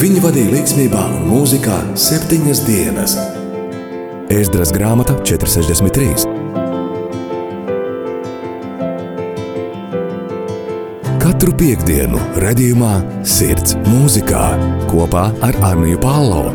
Viņi vadīja līdzsvarā un mūzikā septiņas dienas. Ēzdras grāmata 463. Katru piekdienu, redzējumā, sirds mūzikā kopā ar Arniju Pālau.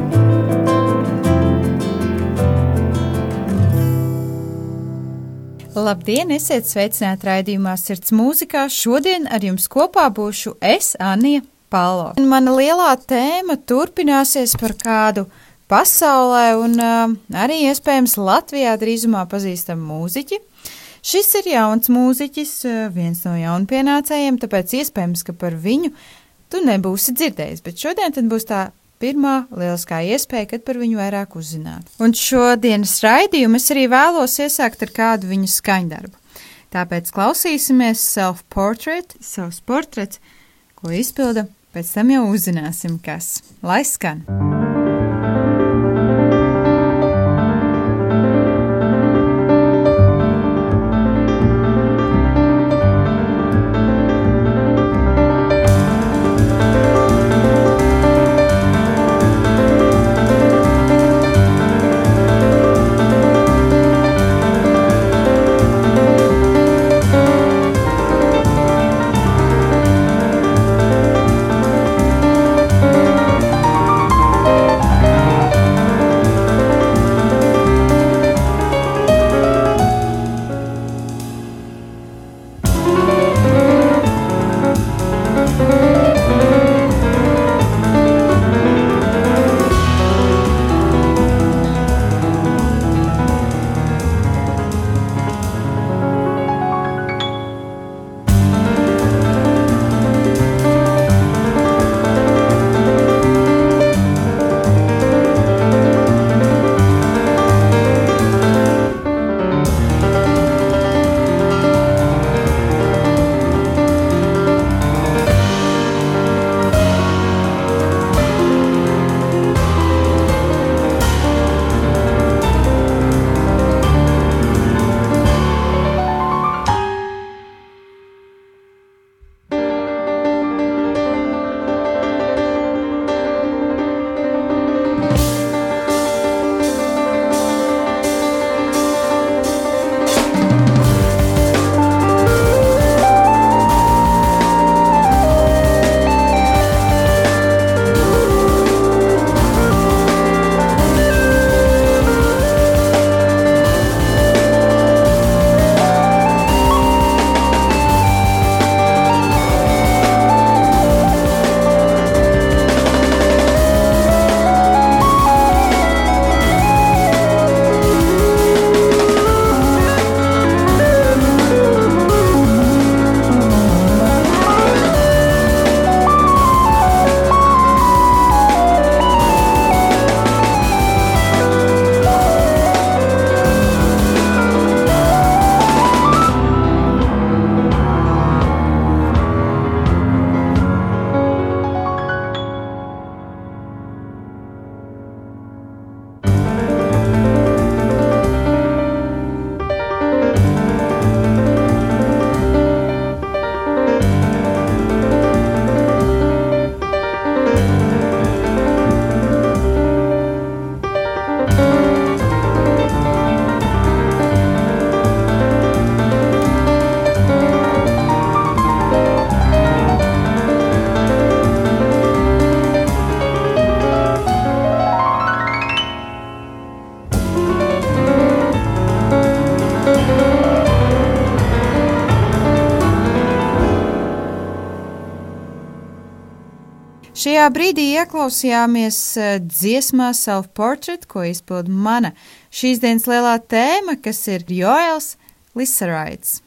Labdien, esiet sveicināti raidījumā Sirds mūzikā. Šodien ar jums kopā būšu es, Anija Palo. Mana lielā tēma turpināsies par kādu pasaulē un uh, arī iespējams Latvijā drīzumā pazīstamu mūziķi. Šis ir jauns mūziķis, uh, viens no jaunpienācējiem, tāpēc iespējams, ka par viņu tu nebūsi dzirdējis, bet šodien tad būs tā pirmā lieliskā iespēja, kad par viņu vairāk uzzināt. Un šodienas raidījumu es arī vēlos iesākt ar kādu viņu skaņdarbu. Tāpēc klausīsimies self-portrait, savs portrets, ko izpilda Pēc tam jau uzzināsim, kas. Lai skan! Šajā brīdī ieklausījāmies eh, dziesmā Self-Portrait, ko izpild mana šīs dienas lielā tēma, kas ir Joels Lisaraits.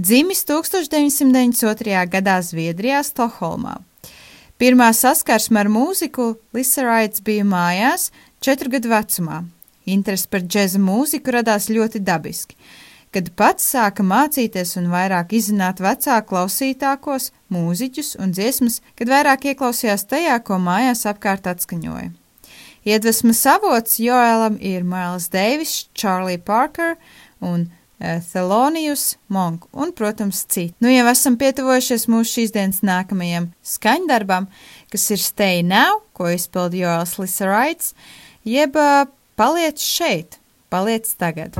Dzimis 1992. gadā Zviedrijā, Stokholmā. Pirmā saskarsme ar mūziku Lisaraits bija mājās, četru gadu vecumā. Interesi par džēza mūziku radās ļoti dabiski kad pats sāka mācīties un vairāk izzināt vecāku klausītākos, mūziķus un dziesmas, kad vairāk ieklausījās tajā, ko mājās apkārt atskaņoja. Iedvesmas avots Joēlam ir Miles Davis, Charlie Parker un Thelonius Monk un, protams, citi. Nu, jau esam pietuvojušies mūsu šīs dienas nākamajam skaņdarbam, kas ir Stay Now, ko izpilda Joels Lisaraits, jeb Paliec šeit, paliec tagad.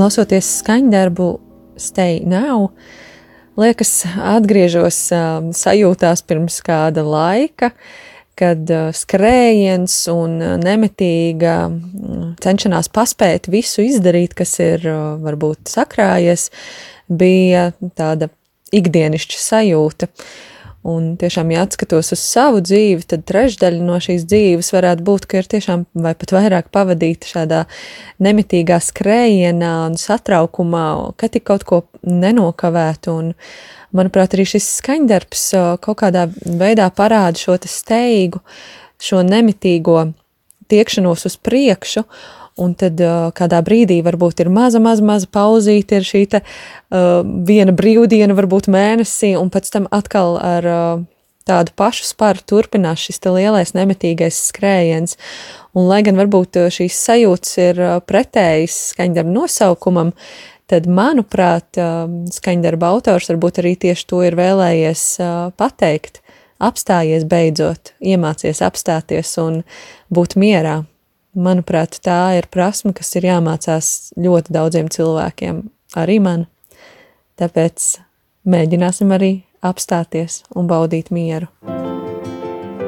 Klausoties skaņdarbu Stay Now, liekas, atgriežos uh, sajūtās pirms kāda laika, kad uh, skrējiens un nemitīga cenšanās paspēt visu izdarīt, kas ir uh, varbūt sakrājies, bija tāda ikdienišķa sajūta. Uh, Un tiešām, ja atskatos uz savu dzīvi, tad trešdaļa no šīs dzīves varētu būt, ka ir tiešām vai pat vairāk pavadīta šādā nemitīgā skrējienā un satraukumā, ka tik kaut ko nenokavētu. Un, manuprāt, arī šis skaņdarbs kaut kādā veidā parāda šo steigu, šo nemitīgo tiekšanos uz priekšu un tad uh, kādā brīdī varbūt ir maza, maza, maza pauzīte, ir šī te, uh, viena brīvdiena, varbūt mēnesī, un pēc tam atkal ar uh, tādu pašu sparu turpinās šis lielais nemitīgais skrējiens. Un, lai gan varbūt šīs sajūtas ir pretējas skaņdarba nosaukumam, tad, manuprāt, skaņdarba autors varbūt arī tieši to ir vēlējies pateikt. Apstājies beidzot, iemācies apstāties un būt mierā manuprāt, tā ir prasme, kas ir jāmācās ļoti daudziem cilvēkiem, arī man. Tāpēc mēģināsim arī apstāties un baudīt mieru.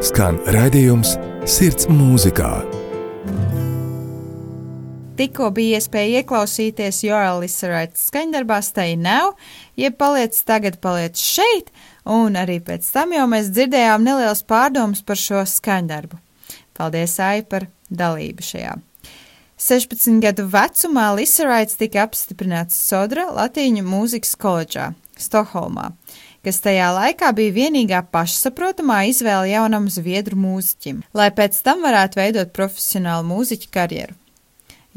Skan raidījums Sirds mūzikā. Tikko bija iespēja ieklausīties Joelis Raits skaņdarbā Stay Now, jeb paliec tagad, paliec šeit, un arī pēc tam jau mēs dzirdējām neliels pārdomas par šo skaņdarbu. Paldies, Ai, par dalību šajā. 16 gadu vecumā Lisa Raits tika apstiprināts Sodra Latīņu mūzikas koledžā Stokholmā, kas tajā laikā bija vienīgā pašsaprotamā izvēle jaunam zviedru mūziķim, lai pēc tam varētu veidot profesionālu mūziķu karjeru.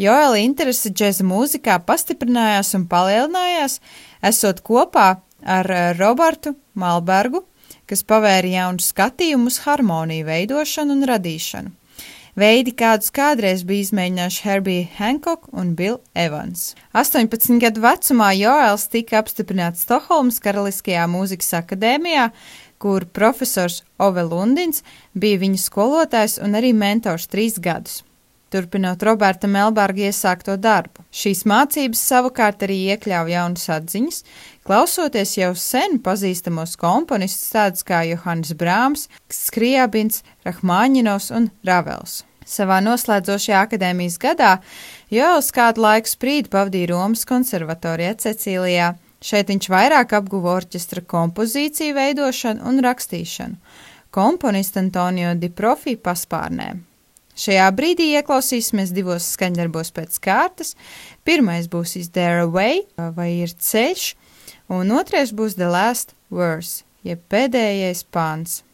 Joela interese džēza mūzikā pastiprinājās un palielinājās, esot kopā ar Robertu Malbergu, kas pavēra jaunu skatījumu uz harmoniju veidošanu un radīšanu. Veidi, kādus kādreiz bija izmēģinājuši Herbie Hancock un Bill Evans. 18 gadu vecumā Joels tika apstiprināts Stokholmas Karaliskajā mūzikas akadēmijā, kur profesors Ove Lundins bija viņa skolotājs un arī mentors trīs gadus turpinot Roberta Melberga iesākto darbu. Šīs mācības savukārt arī iekļāva jaunas atziņas, klausoties jau sen pazīstamos komponistus tādus kā Johannes Brāms, Skriabins, Rahmāņinovs un Ravels. Savā noslēdzošajā akadēmijas gadā Joels kādu laiku sprīdi pavadīja Romas konservatorijā Cecīlijā. Šeit viņš vairāk apguva orķestra kompozīciju veidošanu un rakstīšanu. Komponista Antonio Di Profi paspārnē. Šajā brīdī ieklausīsimies divos skaņdarbos pēc kārtas. Pirmais būs Is There a Way vai ir ceļš, un otrais būs The Last Verse, jeb pēdējais pāns.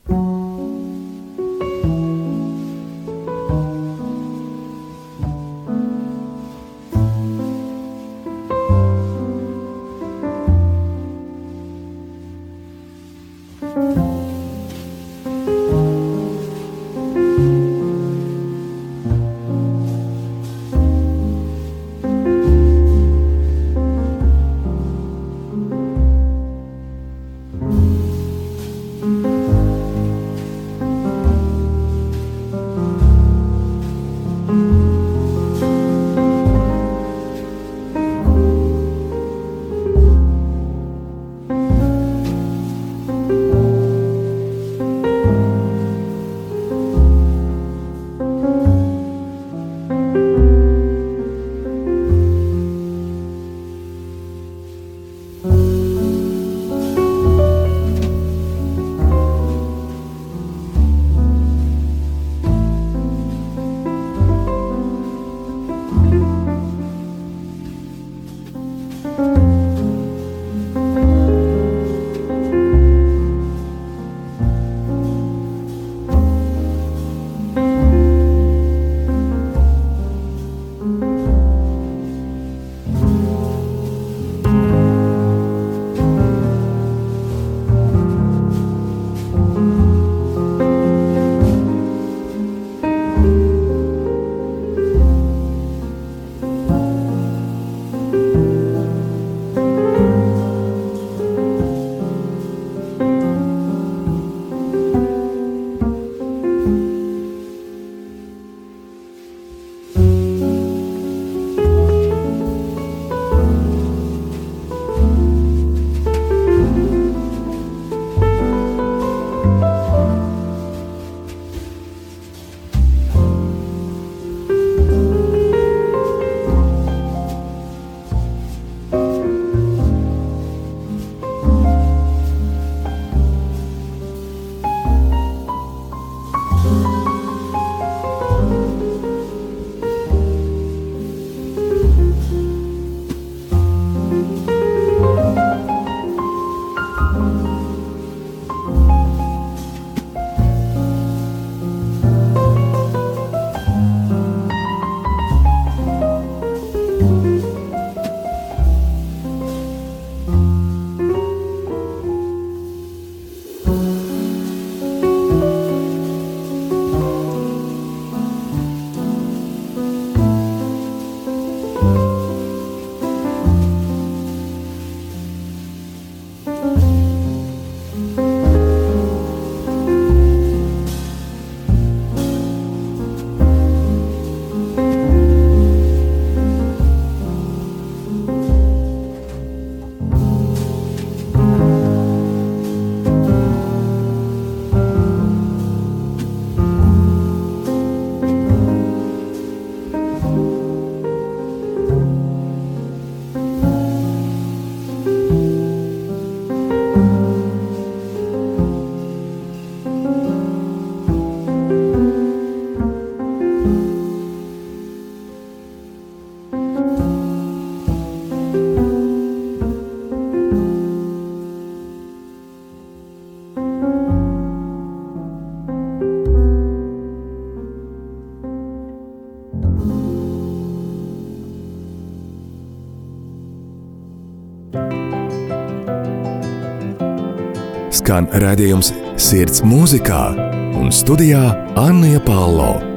Skan redzējums Sirds mūzikā un studijā Anna Palo.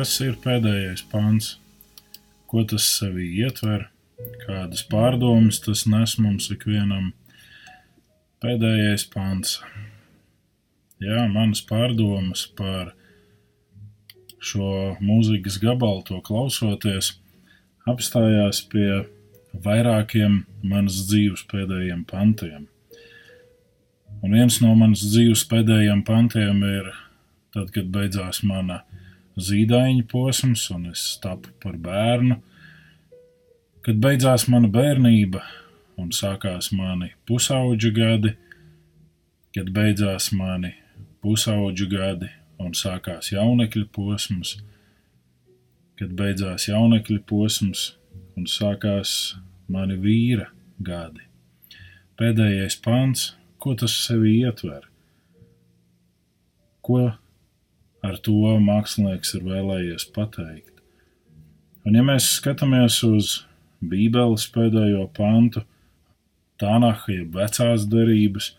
Kas ir pēdējais pāns? Ko tas sevī ietver? Kādas pārdomas tas nes mums ikvienam? Pēdējais pāns. Jā, manas pārdomas par šo mūzikas gabalu, to klausoties, apstājās pie vairākiem manas dzīves pēdējiem pantiem. Un viens no manas dzīves pēdējiem pantiem ir tad, kad beidzās mana zīdaiņa posms, un es tapu par bērnu. Kad beidzās mana bērnība un sākās mani pusauģa gadi, kad beidzās mani pusauģa gadi un sākās jaunekļa posms, kad beidzās jaunekļa posms un sākās mani vīra gadi. Pēdējais pants, ko tas sevi ietver? Ko ar to mākslinieks ir vēlējies pateikt. Un ja mēs skatāmies uz Bībeles pēdējo pantu, Tānaha, jeb vecās derības,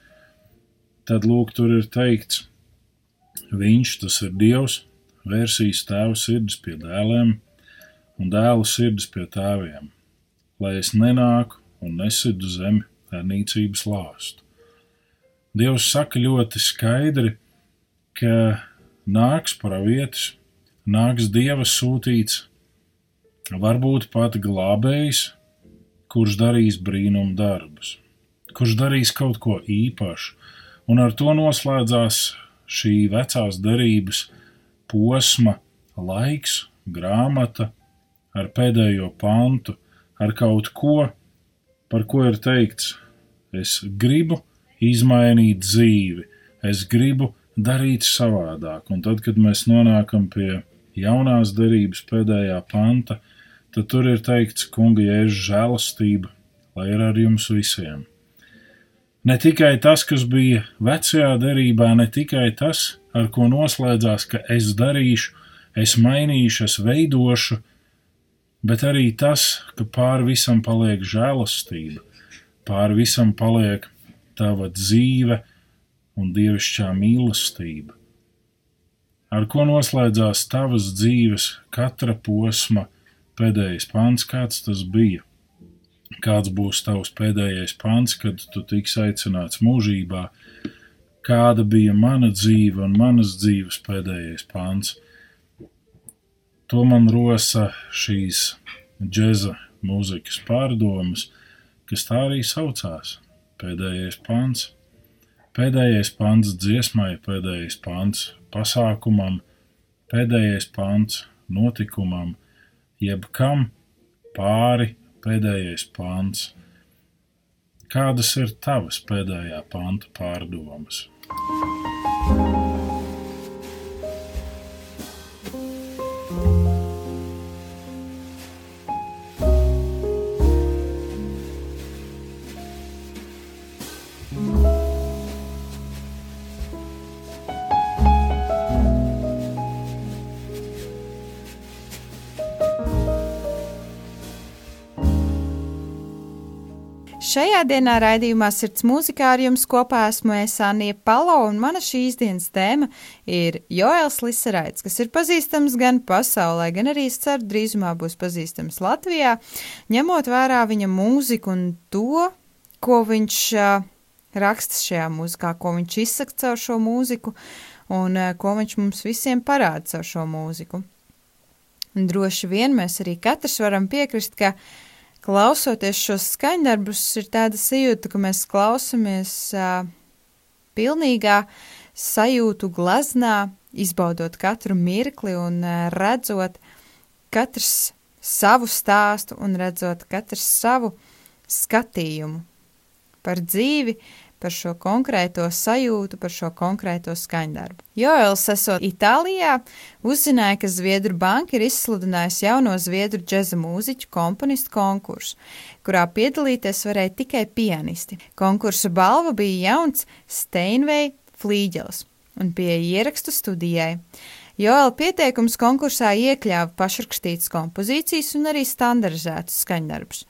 tad lūk, tur ir teikts, viņš, tas ir Dievs, vērsīs tēvu sirdis pie dēliem un dēlu sirdis pie tēviem, lai es nenāku un nesidu zemi ar nīcības lāstu. Dievs saka ļoti skaidri, ka nāks pravietis, nāks dieva sūtīts, varbūt pat glābējs, kurš darīs brīnumu darbus, kurš darīs kaut ko īpašu, un ar to noslēdzās šī vecās derības posma laiks, grāmata ar pēdējo pantu, ar kaut ko, par ko ir teikts, es gribu izmainīt dzīvi, es gribu darīt savādāk, un tad, kad mēs nonākam pie jaunās derības pēdējā panta, tad tur ir teikts, kunga jēzus žēlastība, lai ir ar jums visiem. Ne tikai tas, kas bija vecajā derībā, ne tikai tas, ar ko noslēdzās, ka es darīšu, es mainīšu, es veidošu, bet arī tas, ka pāri visam paliek žēlastība, pāri visam paliek tava dzīve un dievišķā mīlestība. Ar ko noslēdzās tavas dzīves katra posma, pēdējais pāns, kāds tas bija. Kāds būs tavs pēdējais pāns, kad tu tiks aicināts mūžībā, kāda bija mana dzīve un manas dzīves pēdējais pāns. To man rosa šīs džeza mūzikas pārdomas, kas tā arī saucās - pēdējais pāns. Pēdējais pāns dziesmai, pēdējais pāns pasākumam, pēdējais pāns notikumam, jebkam pāri pēdējais pāns. Kādas ir tavas pēdējā panta pārdomas? Šajā dienā raidījumā Sirds mūzikā ar jums kopā esmu es Anija Palo, un mana šīs dienas tēma ir Joels Lisaraits, kas ir pazīstams gan pasaulē, gan arī, es ceru, drīzumā būs pazīstams Latvijā, ņemot vērā viņa mūziku un to, ko viņš uh, raksta šajā mūzikā, ko viņš izsaka caur šo mūziku un uh, ko viņš mums visiem parāda caur šo mūziku. Un droši vien mēs arī katrs varam piekrist, ka klausoties šos skaņdarbus, ir tāda sajūta, ka mēs klausamies uh, pilnīgā sajūtu glaznā, izbaudot katru mirkli un uh, redzot katrs savu stāstu un redzot katrs savu skatījumu par dzīvi, par šo konkrēto sajūtu, par šo konkrēto skaņdarbu. Joels, esot Itālijā, uzzināja, ka Zviedru banka ir izsludinājusi jauno Zviedru džeza mūziķu komponistu konkursu, kurā piedalīties varēja tikai pianisti. Konkursa balva bija jauns Steinvei flīģels un pieeja ierakstu studijai. Joela pieteikums konkursā iekļāva pašrakstītas kompozīcijas un arī standardizētus skaņdarbus.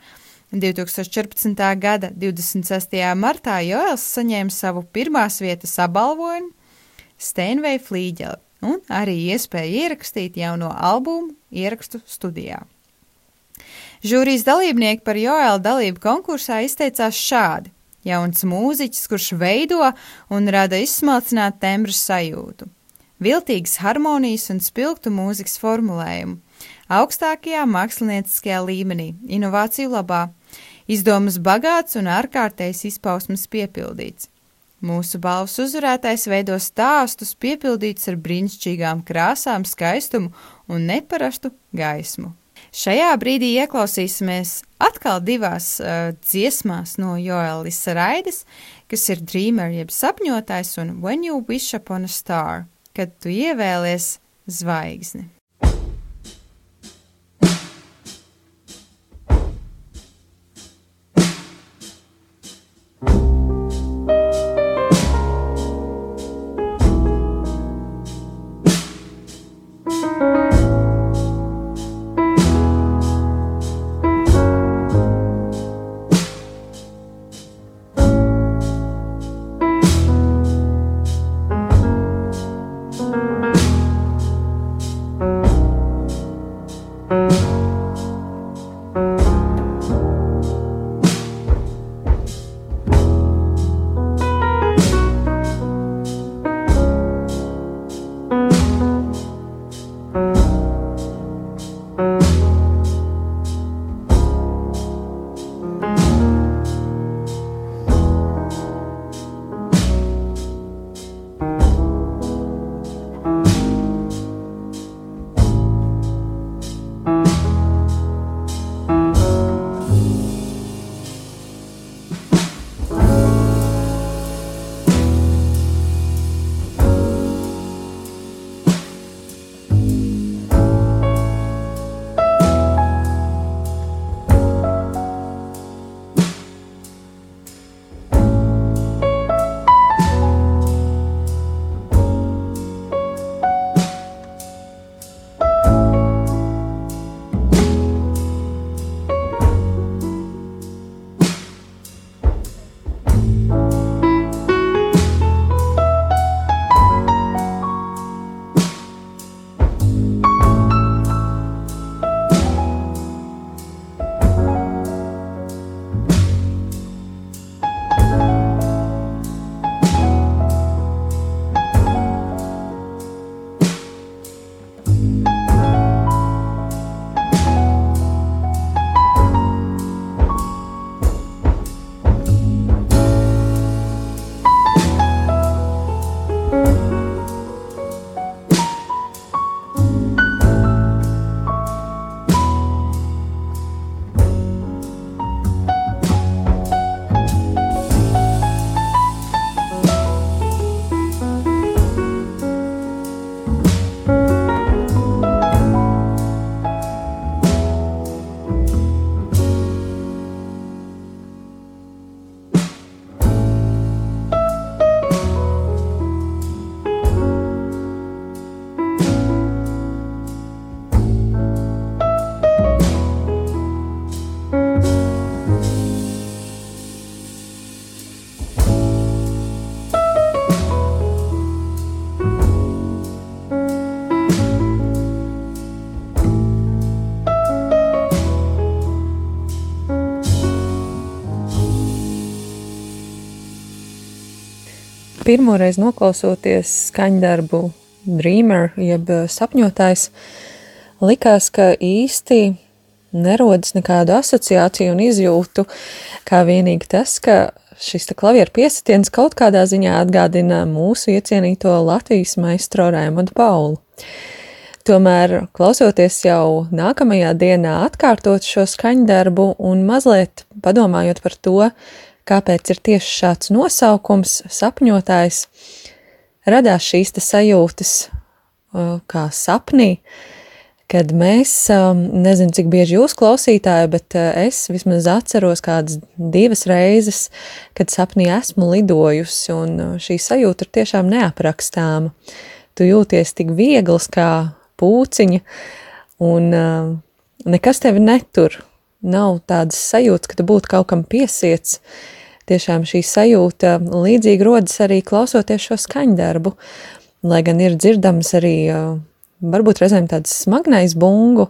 2014. gada 26. martā Joels saņēma savu pirmās vietas apbalvojumu Steinvei Flīģeli un arī iespēju ierakstīt jauno albumu ierakstu studijā. Žūrijas dalībnieki par Joēla dalību konkursā izteicās šādi: jauns mūziķis, kurš veido un rada izsmalcinātu tembru sajūtu, viltīgas harmonijas un spilgtu mūzikas formulējumu, augstākajā mākslinieckajā līmenī, inovāciju labā, Izdomas bagāts un ārkārtējs izpausmes piepildīts. Mūsu balvas uzvarētājs veido stāstus piepildītus ar brīnišķīgām krāsām, skaistumu un neparastu gaismu. Šajā brīdī ieklausīsimies atkal divās uh, dziesmās no Joelis Raides, kas ir Dreamer jeb sapņotājs un When You Wish Upon a Star, kad tu ievēlies zvaigzni. Pirmoreiz noklausoties skaņdarbu Dreamer, jeb sapņotājs, likās, ka īsti nerodas nekādu asociāciju un izjūtu, kā vienīgi tas, ka šis klavieru piesitiens kaut kādā ziņā atgādina mūsu iecienīto Latvijas maistro Raimondu Paulu. Tomēr, klausoties jau nākamajā dienā, atkārtot šo skaņdarbu un mazliet padomājot par to, kāpēc ir tieši šāds nosaukums, sapņotājs, radās šīs sajūtas, kā sapnī, kad mēs, nezinu, cik bieži jūs klausītāji, bet es vismaz atceros kādas divas reizes, kad sapnī esmu lidojusi, un šī sajūta ir tiešām neaprakstāma. Tu jūties tik viegls kā pūciņa, un nekas tevi netur. Nav tādas sajūtas, ka tu būtu kaut kam piesiets. Tiešām šī sajūta līdzīgi rodas arī klausoties šo skaņdarbu, lai gan ir dzirdams arī varbūt reizēm tāds smagnais bungu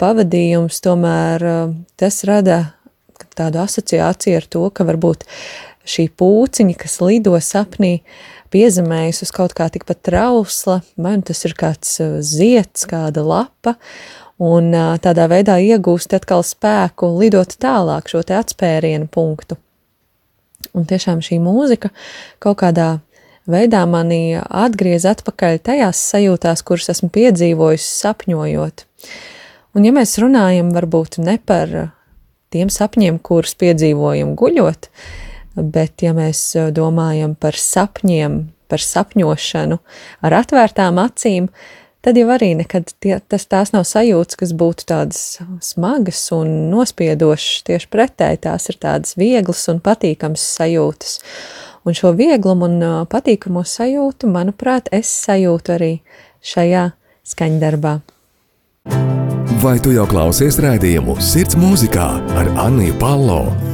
pavadījums, tomēr tas rada tādu asociāciju ar to, ka varbūt šī pūciņa, kas lido sapnī, piezemējas uz kaut kā tikpat trausla, vai nu tas ir kāds ziets, kāda lapa, un tādā veidā iegūst atkal spēku lidot tālāk šo te atspērienu punktu. Un tiešām šī mūzika kaut kādā veidā mani atgriez atpakaļ tajās sajūtās, kuras esmu piedzīvojis sapņojot. Un ja mēs runājam varbūt ne par tiem sapņiem, kurus piedzīvojam guļot, bet ja mēs domājam par sapņiem, par sapņošanu ar atvērtām acīm, tad jau arī nekad tie, tas tās nav sajūtas, kas būtu tādas smagas un nospiedošas. Tieši pretēji tās ir tādas vieglas un patīkamas sajūtas. Un šo vieglumu un patīkamo sajūtu, manuprāt, es sajūtu arī šajā skaņdarbā. Vai tu jau klausies rādījumu Sirds mūzikā ar Anniju Palo?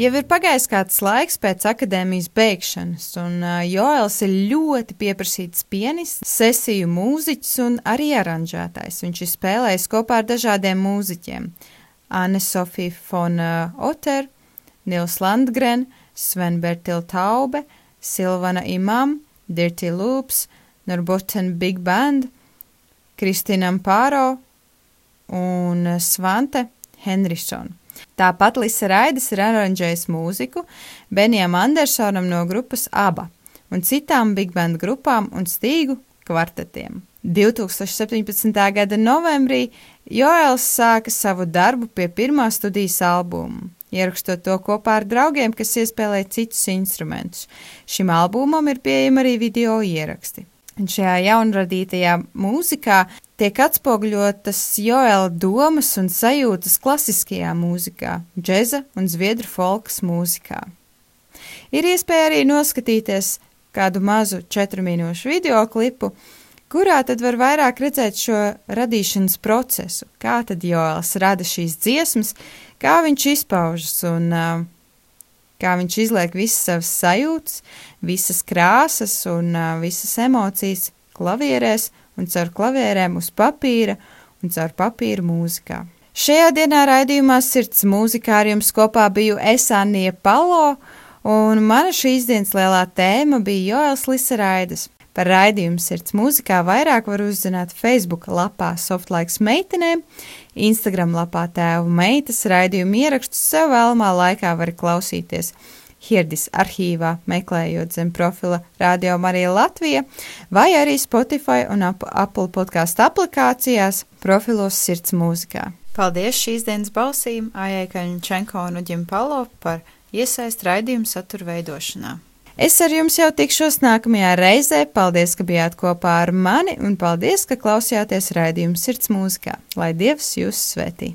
Jau ir pagājis kāds laiks pēc akadēmijas beigšanas, un Joels ir ļoti pieprasīts pianists, sesiju mūziķis un arī aranžētājs. Viņš ir spēlējis kopā ar dažādiem mūziķiem - Anne Sofija von Otter, Nils Landgren, Sven Bertil Taube, Silvana Imam, Dirty Loops, Norbotten Big Band, Kristina Pāro un Svante Henriksona. Tāpat Lisa Raidis ir aranžējis mūziku Benijam Andersonam no grupas ABA un citām big band grupām un stīgu kvartetiem. 2017. gada novembrī Joels sāka savu darbu pie pirmā studijas albuma, ierakstot to kopā ar draugiem, kas iespēlē citus instrumentus. Šim albumam ir pieejami arī video ieraksti. Un šajā jaunradītajā mūzikā tiek atspoguļotas Joela domas un sajūtas klasiskajā mūzikā, džeza un zviedru folkas mūzikā. Ir iespēja arī noskatīties kādu mazu četru minūšu video klipu, kurā tad var vairāk redzēt šo radīšanas procesu, kā tad Joels rada šīs dziesmas, kā viņš izpaužas un uh, kā viņš izliek visas savas sajūtas, visas krāsas un uh, visas emocijas klavierēs un caur klavierēm uz papīra un caur papīra mūzikā. Šajā dienā raidījumā Sirds mūzikā ar jums kopā biju es Anija Palo, un mana šīs dienas lielā tēma bija Joels Liseraidas. Par raidījumu Sirds mūzikā vairāk var uzzināt Facebook lapā Softlaiks meitenēm, Instagram lapā tēvu meitas raidījumu ierakstus sev vēlamā laikā var klausīties – Hirdis arhīvā, meklējot zem profila Radio Marija Latvija, vai arī Spotify un Apple podkāstu aplikācijās profilos Sirds mūzikā. Paldies šīs dienas balsīm Aijai Kaņčenko un Uģim Palo par iesaist raidījumu satura veidošanā. Es ar jums jau tikšos nākamajā reizē. Paldies, ka bijāt kopā ar mani, un paldies, ka klausījāties raidījumu Sirds mūzikā. Lai Dievs jūs svētī!